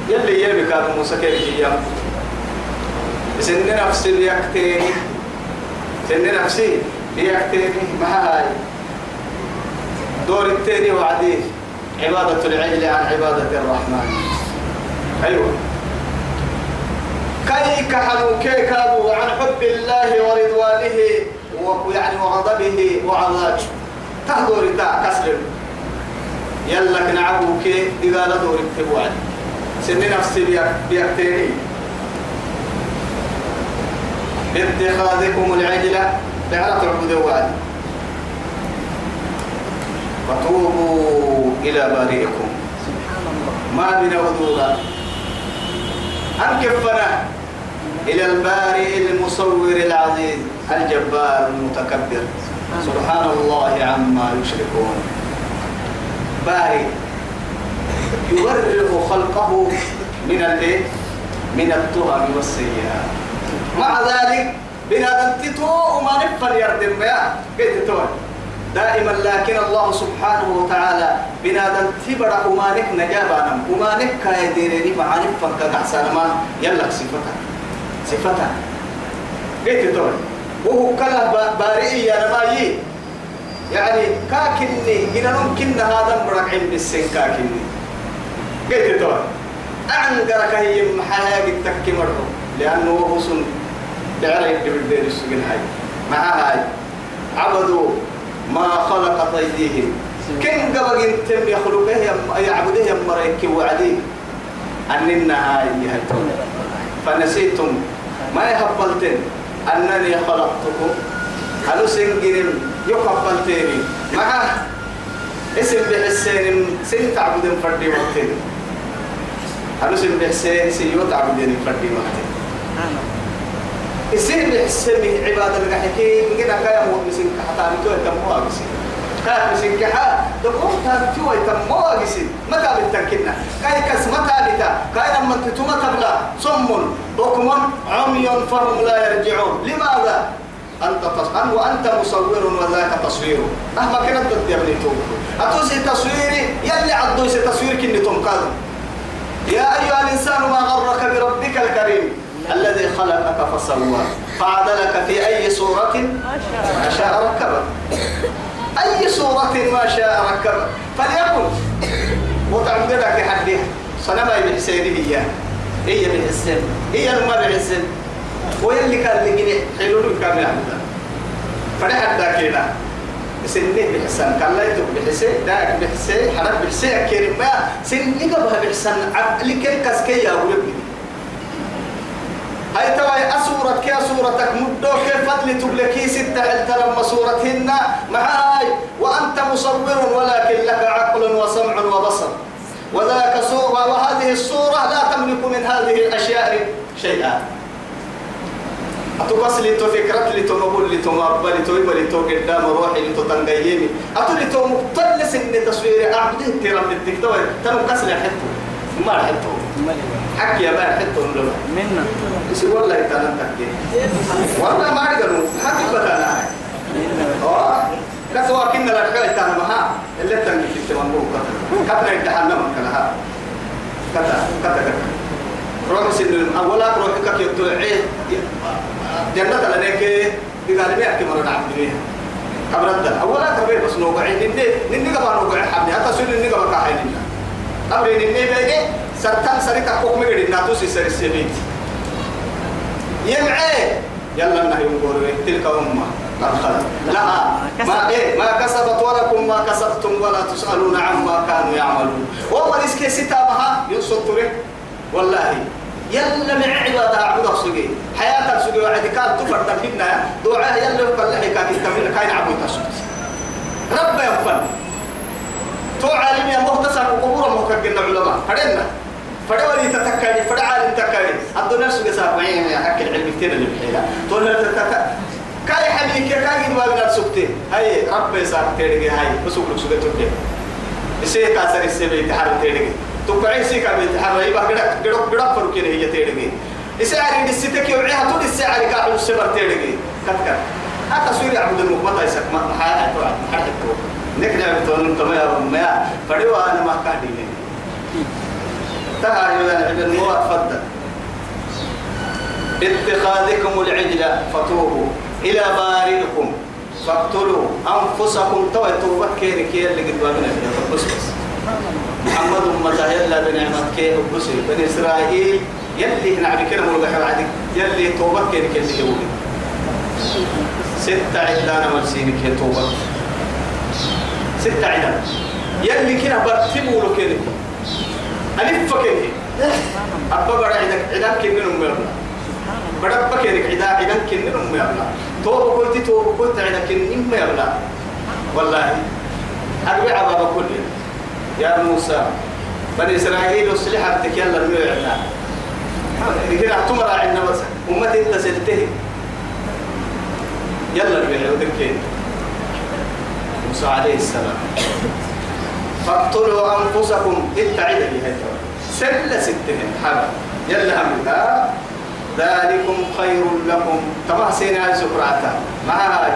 يلي كان موسى كيف يام سن نفسي ليكتيني سن نفسي ليكتيني ما هاي دور التاني وعديه عبادة العجل عن عبادة الرحمن أيوه. كي كحلوا كي كادوا عن حب الله ورضوانه ويعني وغضبه وعذابه تهدور تا كسر يلا كنعبوا كي دقالة دور التبوعد سن نفسي بيكتيني. باتخاذكم العجلة تعالى تعبدوا وعد. وتوبوا إلى بارئكم. سبحان الله. ما بنا وذولا أنكفنا إلى البارئ المصور العزيز الجبار المتكبر. سبحان الله عما يشركون. بارئ يبرئ خلقه من الإيه؟ من التهم والسيئات مع ذلك بنادم تتو وما نفن يردم يا قلت توي دائما لكن الله سبحانه وتعالى بنادم تبرع ومانك نجابانا ومانك كايديرني مع نفن كدعسان ما يلا صفتها صفتها قلت توي وهو كلا بارئي يا نمايي. يعني كاكني هنا ممكن هذا مرق عند السن كاكني. قلت توي أعنقرك هي محاها قد تكي لأنه هو سن. دعنا يدي بالدين السجن هاي. مع هاي. عبدوا ما خلقت أيديهم كن قبل أنتم يخلقه يعبده يمريك وعدي. أننا هاي فنسيتم. ما يهبلتن. أنني خلقتكم. هلو سنجن يقبلتني مع اسم بحسين سن تعبدين فردي وقتين هلو سن بحسين سيو تعبدين فردي وقتين يصير بحسن عبادة الحكيم. كده كايا مو مسين كحتى بتوع تموا بسين كايا مسين كحا دقوم تبتوع تموا بسين متى بالتنكنا كاي كس متى بتا؟ كاي لما تتوما تبلا صم بكم عمي فهم لا يرجعون. لماذا؟ أنت تص... وأنت مصور وذاك تصوير. مهما كانت ضد يا ابني أتوسي تصويري؟ يلي عدوسي تصوير كني تنقذ يا أيها الإنسان ما غرك بربك الكريم. الذي خلقك فسوى فعدلك في أي صورة ما شاء ركبك أي صورة ما شاء ركبك فليكن وتعبدك حدها. صنما بحسينه هي هي بالحسين هي ما بالحسين ويلي كان لقيني حلول كامل عبدا فنحن ذاكينا سنه بحسن. كان لا يتوب بحسين. داك بحسين. حرب بحسين. كريم ما سنه قبها بحسن. كسكي يا ولدي هاي توا أسورة كي أسورتك مدو كيف فضل تبلكي ستة الترم صورتهن معاي وأنت مصور ولكن لك عقل وسمع وبصر. وذاك صورة وهذه الصورة لا تملك من هذه الأشياء شيئا. أتوبس لتو فكرت لتو نقول لتو مقبل لتو يبل لتو قدام روحي لتو تنقيني أتو لتو مقتلس إن تصوير أعبده تيرم للتكتوى تنو كسر حتو ما حتو حكي يا بان حتو نلوه منا. بس والله يتعلم تحكي. والله ما يقدروا حتى بدانا آه. كسوا كنا لك تعلم مها اللي تنجي في تمنبو كتر كتر يتحنى من كلها كتر كتر كتر روح سن أولا روح كك يطلعي جنة لنك قال لي أحكي مرة عبد بيها قبل أولا كبير بس نوقعين نندي نندي قبل نوقع. حبني. حتى سن نندي قبل كاحين أمري نندي بيجي سرطان سريك أكوك مجري ناتوسي سري سبيت يمعي يلا النهي يقول تلك أمة قد خلت لها ما إيه ما كسبت ولكم ما كسبتم ولا تسألون عما كانوا يعملون وهو رزق ستامها ينصر والله يلا من عبادة عبد سجي حياتك سجي وعد كان تفرد فينا دعاء يلا يقول لك كان يستمر كان عبد تسجد رب يغفر تو عالم يا مختصر وقبور مكجن علماء فدنا. فدولي تتكالي فد عالم تكالي الدنيا سوق ساق معين يا حق العلم كتير اللي بحيلا تو تتك كاي حبيبي كاي ما بنا سوقتي هاي رب ساق تيرجي هاي بسوق لك سوق توكي إسي كاسر إسي بيتحرر تيرجي تقعي سي كابي تحرر يبقى قدك قدك قدك فرقين هي تيرجي إسي عاري دستك يوعيها طول إسي عاري كاحل السبر تيرجي كت كت. هذا تصوير عبد المقبطة يسك ما حاجة توعد حاجة توعد نكنا بتقول انت ما ما فدوا أنا ما كان دي تعالوا يا ابن المواد تفضل. اتخاذكم العجل فتوبوا. إلى بارئكم فاقتلوا أنفسكم. تو توبت كيرك يا اللي قد بابنا بس بس. محمد أمة يلا بنعمتك وبسي بني إسرائيل يلي هنا عبد كده مربح بعدك يلي توبت كيرك اللي هو ستة عدانا مرسينك يا توبت ستة عدد يلي كنا برتبوا له ألف كده أبا بڑا عدك عدك كنا نميرنا بڑا أبا كده عدا عدك كنا نميرنا توب قلت توب قلت عدك كنا نميرنا والله أربع بابا كل. يا موسى بني إسرائيل وصلح عبدك يلا نميرنا هنا تمر عندنا بس أمتي أنت سلته. يلا نبيع ودكين موسى عليه السلام. فاقتلوا أنفسكم. اتعد لي سل ستهم حبا يلا هم. ذلكم خير لكم. تما سينا سكراتا ما هاي؟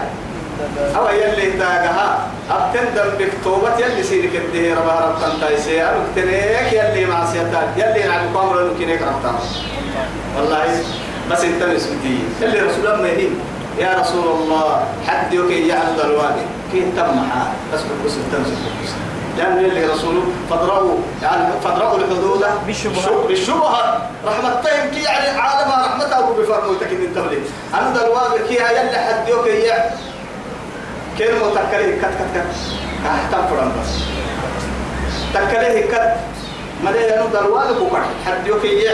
أو يلي تاجها أبتندم بكتوبة يلي سيرك الدهير ربها رب تنتايسي أبتنيك يلي معصيتك يلي نعم قامر لنكينيك ربطان والله. بس انت مسكتي يلي رسول الله يهين يا رسول الله. حد يوكي يعبد الوادي كي تمحا بس بس تمسك بس لأن اللي رسوله فضروا يعني فضروا الحدود بالشبهات. بالشبهات رحمة طيب كي يعني عالمها رحمة أبو بفرمو تكين بلي أنا دلوابي كي يلي حد يوكي يع كلمة تكليه كت كت كت. أحتم فرم بس. تكليه كت. ملي أنا دلوابي بكر حد يوكي يع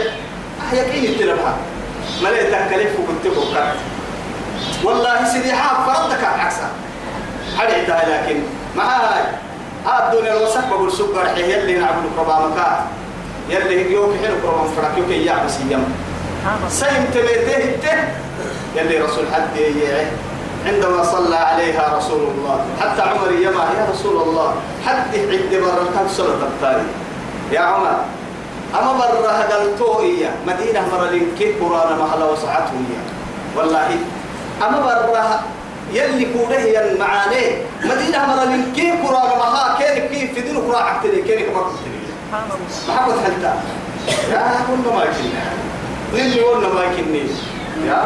أحيا كي يتلبها ملي تكليه فكنت بكر والله سيدي حاب فرضك عكسها حرعتها لكن ما هاي ها الدنيا الوسخ بقول سكر حي يلي نعبد قربا مكا. يلي يوك حلو قربا فرق يوك يا بس يم سيم تبيته ته يلي رسول حد عندما صلى عليها رسول الله حتى عمر يما يا رسول الله حد عند مرة كان صلاة التالي يا عمر أما مرة هدلتو إياه مدينة مرة لنكي قرانا محلا وسعته إياه. والله أما برا يلي كونه ين معاني مدينة مرة من كيف قرى مها كين كيف في دين قرى عقتلي كين كما قلتلي ما حبت حتى يا كنا ما كنا نلي ورنا ما كني يا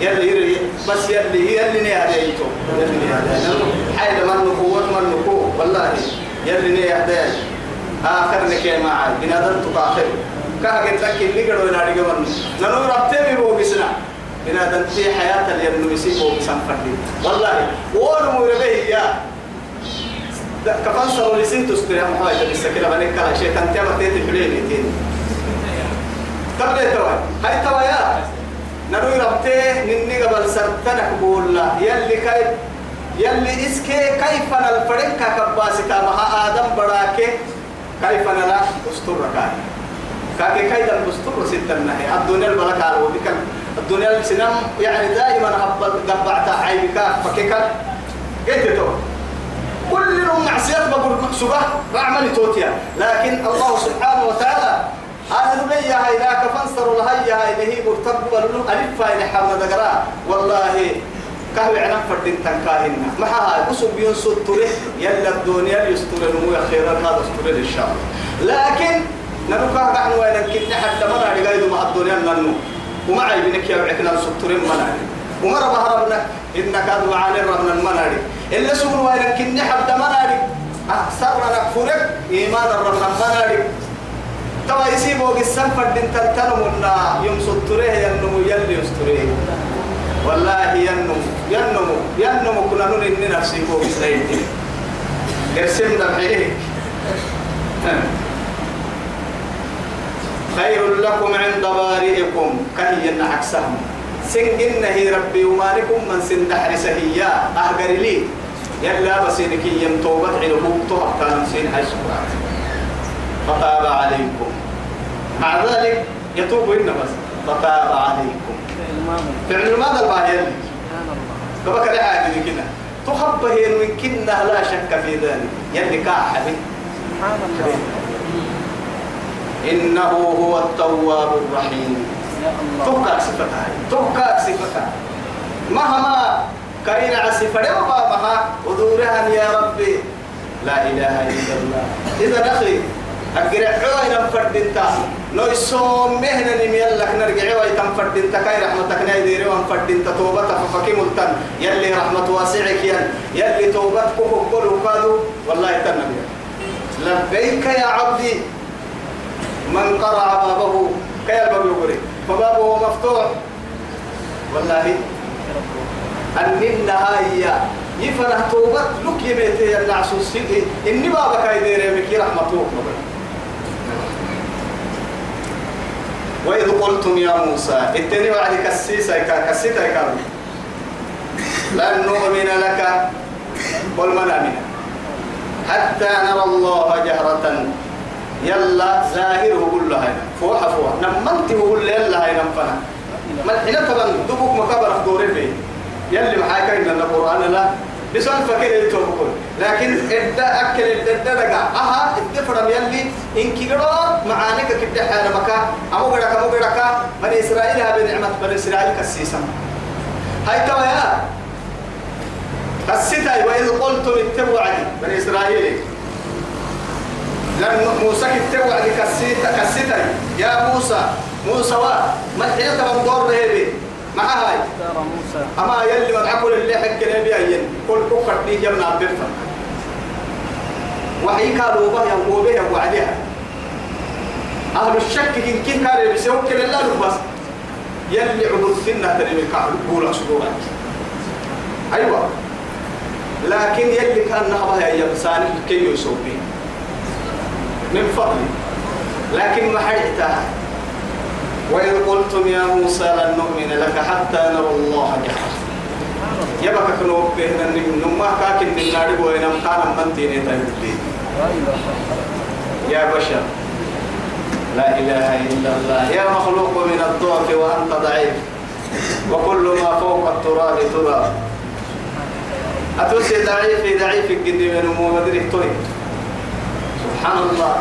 يلي يلي بس يلي يلي ني هديتو يلي ني هديتو حيل من نقوة من نقوة والله يلي ني هديتو آخر نكيم معي بنادر تقاخر كه قلت لك اللي قدوا ينادي من نلو ربتي بيبو إن هذا في حياة اللي يسيبه بسنفردي والله وانو مربه يا. كفان صاروا لسين تستري هم حاجة بس كده بنك كلا شيء كان تيما تيت حلين تين تبدأ توا هاي توا يا. نروي ربته نني قبل سرتنا قبول يلي كيف؟ يلي إسكي كيف نالفرن ككباسي تابها آدم براكي كيف نلا أسطور ركاي. كاكي كيدا الأسطور ستة النهي الدنيا البلكة على وديك الدنيا السنم يعني دائما هب قبعت عيبك فكيك. قلت تو كل يوم معصيات بقول مكسوبة رعمل توتيا. لكن الله سبحانه وتعالى هذا نبي هاي ذاك فانصروا لهي هاي اللي هي مرتب له. ألف هاي لحمد دقرا والله كهوي عنا فردين تنكاهنا ما هاي بسوا بينسوا تره يلا الدنيا يستر نمو خيرا هذا استر إن شاء الله. لكن نبقى نحن وين كنا حتى ما نعرف مع الدنيا ننو وما عيبنك يا بعكنا السطرين مناري وما ربها ربنا إنك أدو عالي ربنا المناري. إلا سوون وين كنا حتى مناري. أكثر نكفرك إيمان ربنا مناري توا يسيبوا قسم فردين تلتنمنا يوم سطره ينمو يلي يستره والله ينمو ينمو ينمو. كنا نون إني نفسي بو بسنين ارسم دمعيه خير لكم عند بارئكم كهي عكسهم سنجن هي ربي ومالكم من سن دحرس هي أهجر لي. يلا بس إنك يم توبة عنه توبة كان سين سبحانه فتاب عليكم. مع ذلك يتوب إن بس. فتاب عليكم. فعل ماذا الباهي فبكر عادي كنا تخبه يمكننا لا شك في ذلك. يلي كاحبي سبحان الله. إنه هو التواب الرحيم. توكا صفتها. توكا صفتها. مهما كاين عسفر وما مها ودورها يا ربي. لا إله إلا الله. إذا أخي أقرأ عوين فرد انت. لو يسوم مهنا نميلك نرجع ويتم فرد انت. كاي رحمتك نايديري وان فرد انت. توبتك ففكي ملتن. يلي رحمة واسعك ين يلي توبتك قبلوا كادوا والله تنبي لبيك يا عبدي. من قرع بابه. كي الباب يقري فبابه مفتوح. والله. أننا هاي يفنى توبة لك يميتي النعسو السيدي إني بابك هاي بكي رحمته وإذ قلتم يا موسى إتني بعد كسيسا كسيتا كارو لن نؤمن لك قل من أمن حتى نرى الله جهرة. يلا ظاهره كله هاي فوحة فوحة نمنت هو ما الحين طبعا دبوك مكبر دور البيت يلي معاك إن القرآن لا. بسؤال فكر يتوكل لكن إدى أكل إدى دقا أها إدى فرم يلي إن كيرا معانك كده حال مكا أمو قدك أمو قدك بني إسرائيل هذه نعمة بني إسرائيل كسيسا هاي توا يا. كسيتا وإذ قلتم اتبعوا بني إسرائيل. لما موسى على كسيتا كسيتا يا موسى. موسى ما الحين تبغى دور رهيبي مع هاي موسى. أما يلي ما تعقل اللي حق نبي أين كل كفر دي جمنا بفر وحي كانوا به يوم به وعدها أهل الشك إن كن كان بيسوق كل الله بس يلي عبد السنة تري من كعب قول أسبوعك أيوة. لكن يلي كان نهبها يا يمسان كي يسوي. من فضلي. لكن ما حرقتها وإذ قلتم يا موسى لن نؤمن لك حتى نرى الله جهرا يبقى كنوب بهنا نما كاكن من ناري وينم كان من تيني الا يا بشر. لا إله إلا الله. يا مخلوق من الضعف وأنت ضعيف. وكل ما فوق التراب تراب. أتوسي ضعيف ضعيف الجن من أمو توي. سبحان الله.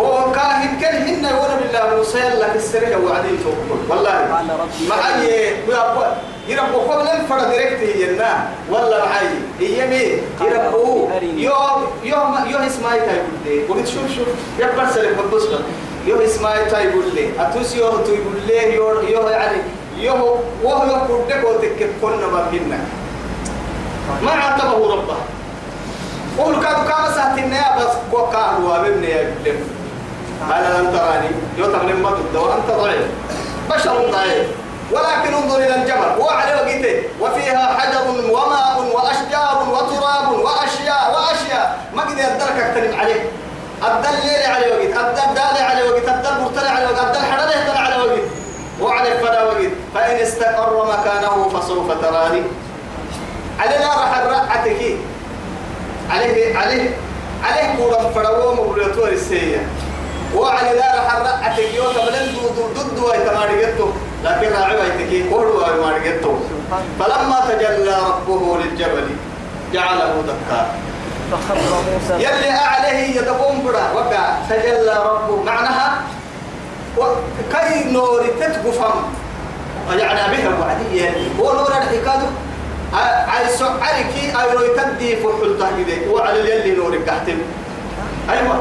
هو كاهن كان هن ولا بالله موسى لك السرية وعدين توكل والله. معي يا يربو قبل الفرد ديركت هينا ولا معي يمي يربو يوم يوم يوم اسمعي تاي بودي قلت شوف شوف. يا برسل ببص يوم اسمعي تاي بودي أتوس يوم تو بودي يوم يوم يعني يوم وهو يقول لك وتك كنا بابنا ما عاتبه ربه. قول كادو كما ساعتين يا بس وكان هو ابن يا ابن أنا لم تراني. يوتم لما ضد وأنت ضعيف. بشر ضعيف. ولكن انظر إلى الجبل. وعلى وقته وفيها حجر وماء وأشجار وتراب وأشياء وأشياء. ما قد يدرك أكتنم عليه. الدل ليلي على وقت الدل دالي على وقت الدل مرتلع على وقت الدل حرله على وقت وعلى الفلا وقت فإن استقر مكانه فسوف تراني. لا راح الرعتك عليه عليه عليه كورا فروه مبريتور السيئة وعلى لا راح الرعتك يوم بلن ضد ضد ويتمارجته لكن راعي ويتكي قولوا ويتمارجته فلما تجلى ربه للجبل جعله دكا. يلي أعليه يدقون برا وقع. تجلى ربه. معناها وكي نور تتقفم يعني بها وعدية هو نور الحكاد عاي سعرك أي لو يتدي فحل تهجده وعلى اليلي نور كحتم أيوة.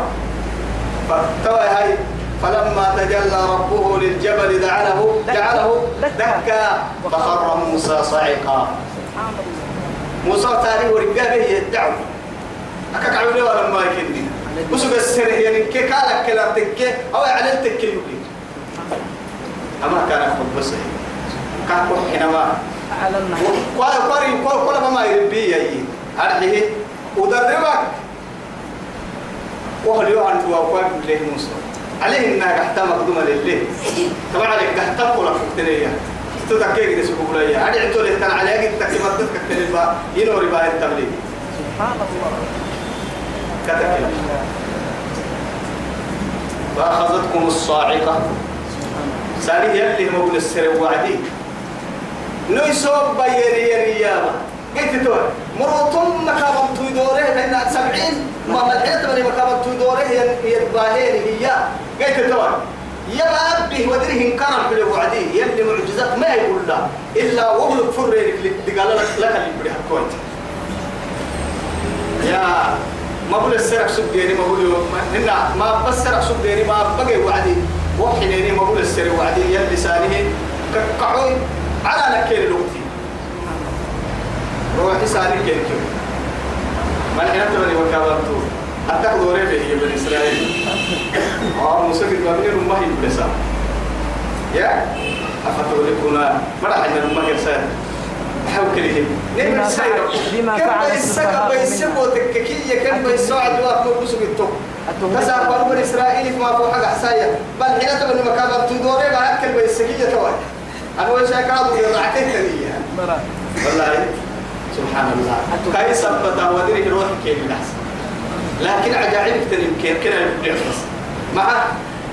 فتوى هاي فلما تجلى ربه للجبل جعله جعله دكا. فخر موسى صعقا. موسى تاري ورقابة يدعو أكاك عملي ولا ما يكني وسوق السر يعني كي كالك كلا تكي أو على التكي يبلي أما كان أخذ بس كان كل حينما قال قال قال ما يربي يي أرحيه ودربك. وهل يوعن دوا قال له موسى؟ عليه إنها قحتا مقدومة لله. طبعا عليك قحتا قولا فكتنية تتكيك دي سكوب ليا. أنا عدت له كان عليك تكتمت تكتم با ينوري با التبليغ سبحان الله. كتكلم فأخذتكم الصاعقة. سالي يلي مبن السر وعدي نيسوب بيري يرياما قلت تو مروتم مكابم تويدوره بين سبعين ما ملحيت من مكابم تويدوره يتباهين هي قلت تو يا به ودره انكرم في الوعدي يلي معجزات ما يقول لا. إلا وهو فريك لك قال لك لك اللي بدي حكوت يا ما بقول السرق سوق ديري ما بقول هنا ما بس سرق سوق ديري ما بقي وعدي. وحي ما بقول السرق وعدي يلي ساليه كقعوي على نكير الوقتي. روحي سالي كير ما الحين تبني وكابرتو حتى دوري به هي بني إسرائيل. آه موسى في بابني رمى هي بلسا. يا؟ أفتولكونا مرة حنا رمى يرسل حاول كلهم نعم السير بما فعل بيسك السفهاء بيسبوا تككية كم بيساعد واقف بسوق التوب أتوب كسر بنو إسرائيل ما فوق حاجة حسايا بل حين تبني مكان تدوري بعد كل بيسكية توي. أنا وش أكاد يضعتين برا والله. سبحان الله. كاي سبت ودري روح كيف الأحسن لكن عجائب تنمكن كنا نبدأ مع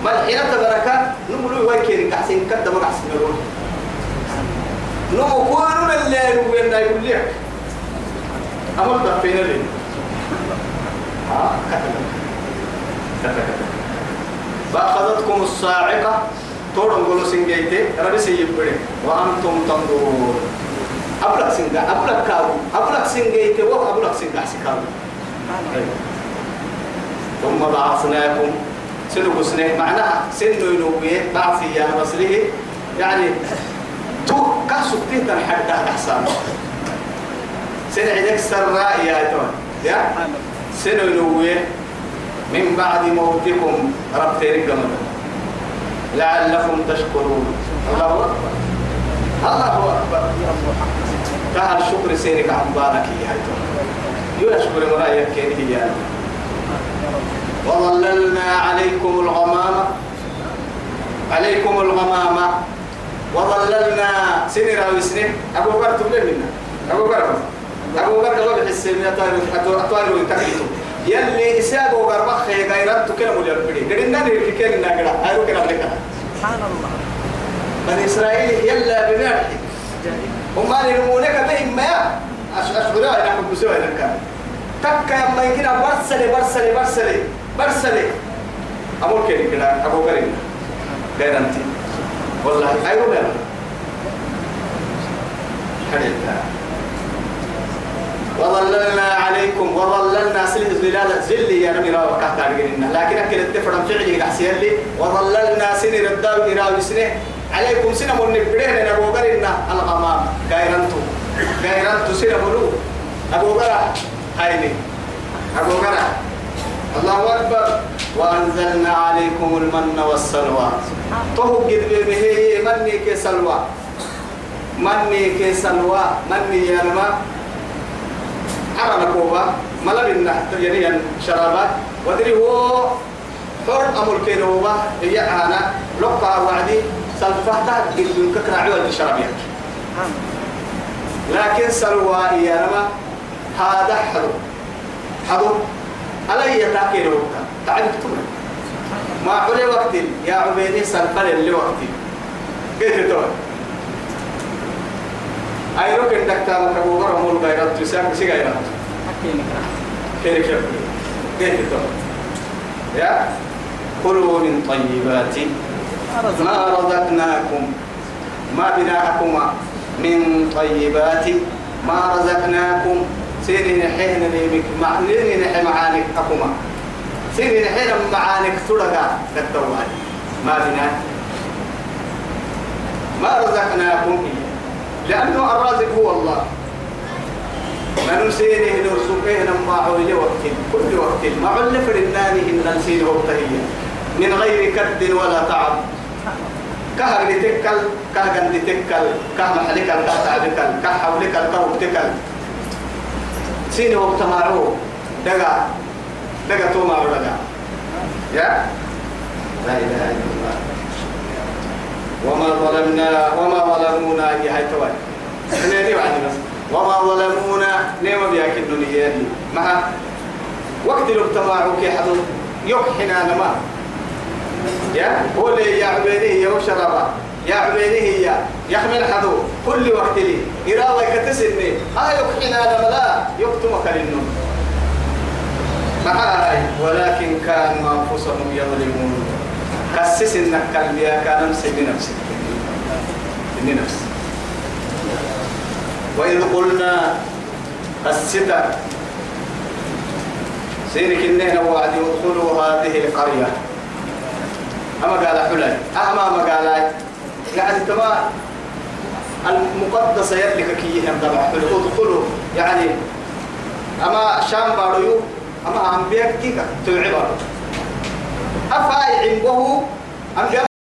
ما الحين تبركة نقولوا وين كيرك أحسن كده ما أحسن نقول نمو كونوا اللي يقول لنا يقول لك أمر دفين لي ها؟ كتب. كتب فأخذتكم الصاعقة. تورن قولوا سنجيتي. ربي سيبري وأنتم تنظرون. أبلغ سنجا أبلغ كاو أبلغ سنجيتي وأبلغ سنجا سكاو ثم بعثناكم سنو سنة معناها سنو ينوبيه بعثي يا مسله يعني تو كاسو تهتن حتى أحسن؟ سنة عندك سراء يا تون يا؟ سنو ينوبيه من بعد موتكم ربتين قمنا لعلكم تشكرون. الله أكبر. الله أكبر كهل شكر سيرك عن بارك يا تون يشكر مرايك كيني يا وظللنا عليكم الغمامة. عليكم الغمامة. وظللنا. سنرا وسنه أبو بكر تبلي منا. أبو بكر أبو بكر لو بحس من أطوار أطوار ويتكلم يلي بكر بخي غيرت كلام ولا بدي قلنا نري كنا نقرأ هاي لك سبحان الله. بني إسرائيل يلا بنار هم ما يرمونك بهم ما؟ أشغلوا أنا أحب بسوي ذلك تكا يما يمكن برسلي برسلي برسلي برسلي. أمور كده كده؟ أبو كريم. غير أنت؟ والله أيوة غير حديثها وظللنا عليكم وظللنا سلة زلالة زل يا نبي راو كهتا لكن أكل التفرم فعلي قحسي اللي وظللنا سنة رداو إراو سنة عليكم سنة من نبرين أبو قرنا الغمام. غيرنتو. غيرنتو سنة ملو أبو قرا هايني. أبو قرا الله أكبر. وأنزلنا عليكم المن والسلوى. طهو قد به مني كسلوى. مني كسلوى. مني يا الماء عرنا كوبا ملا بنا يعني شرابات ودري هو. حر أمر كينوبا هي أنا. لقى وعدي. سلفتا قد ككرا عوال الشرابيات لكن سلوى يا رما هذا حلو حلو علي تاكير وقتا تمر ما علي وقت يا عبيدي سلفل اللي وقت. قلت تقول؟ أي ركن دكتور كبوغر أمور غيرات تسام سي غيرات كيف كيف؟ قلت تقول؟ يا كلوا من طيبات ما رزقناكم. ما بناءكما من طيبات. ما رزقناكم. سيري نحين نيمك مع نيني نحي معانك أكما سيري نحين معانك تلقى كالتوالي ما بنا. ما رزقناكم. لأنه الرازق هو الله. ما نسيني نرزقه نما عولي وقت. كل وقت. ما عل فرناني إن نسين وقتهية من غير كد ولا تعب. كهر لتكل كهر لتكل كه محلك الكهر كه حولك الكهر تكل سين وقت معروف دقا دقا تو معروف دقا يا؟ لا إله إلا الله. وما ظلمنا وما ظلمونا هي هاي توي نيني بعد بس. وما ظلمونا نيما بياك الدنيا مع وقت المجتمع كي حدو يكحنا نما يا قولي يا عبيدي يا وشربا يا عبيدي يا يحمل حدو. كل وقت لي. إرادة كتسني ها يكحنا نما لا يكتمك للنوم معاي. ولكن كانوا أنفسهم يظلمون. كسس إنك قلبي كان نفسي بنفسي بنفسي وإذ قلنا الستة سيرك إننا وعد يدخلوا هذه القرية. أما قال حلال. أما ما قال يعني تما المقدسة يدلك كي هم طبعا ادخلوا. يعني أما شام باريو أما أنبياء كيكا تلعبار أفاي عنده أنبياء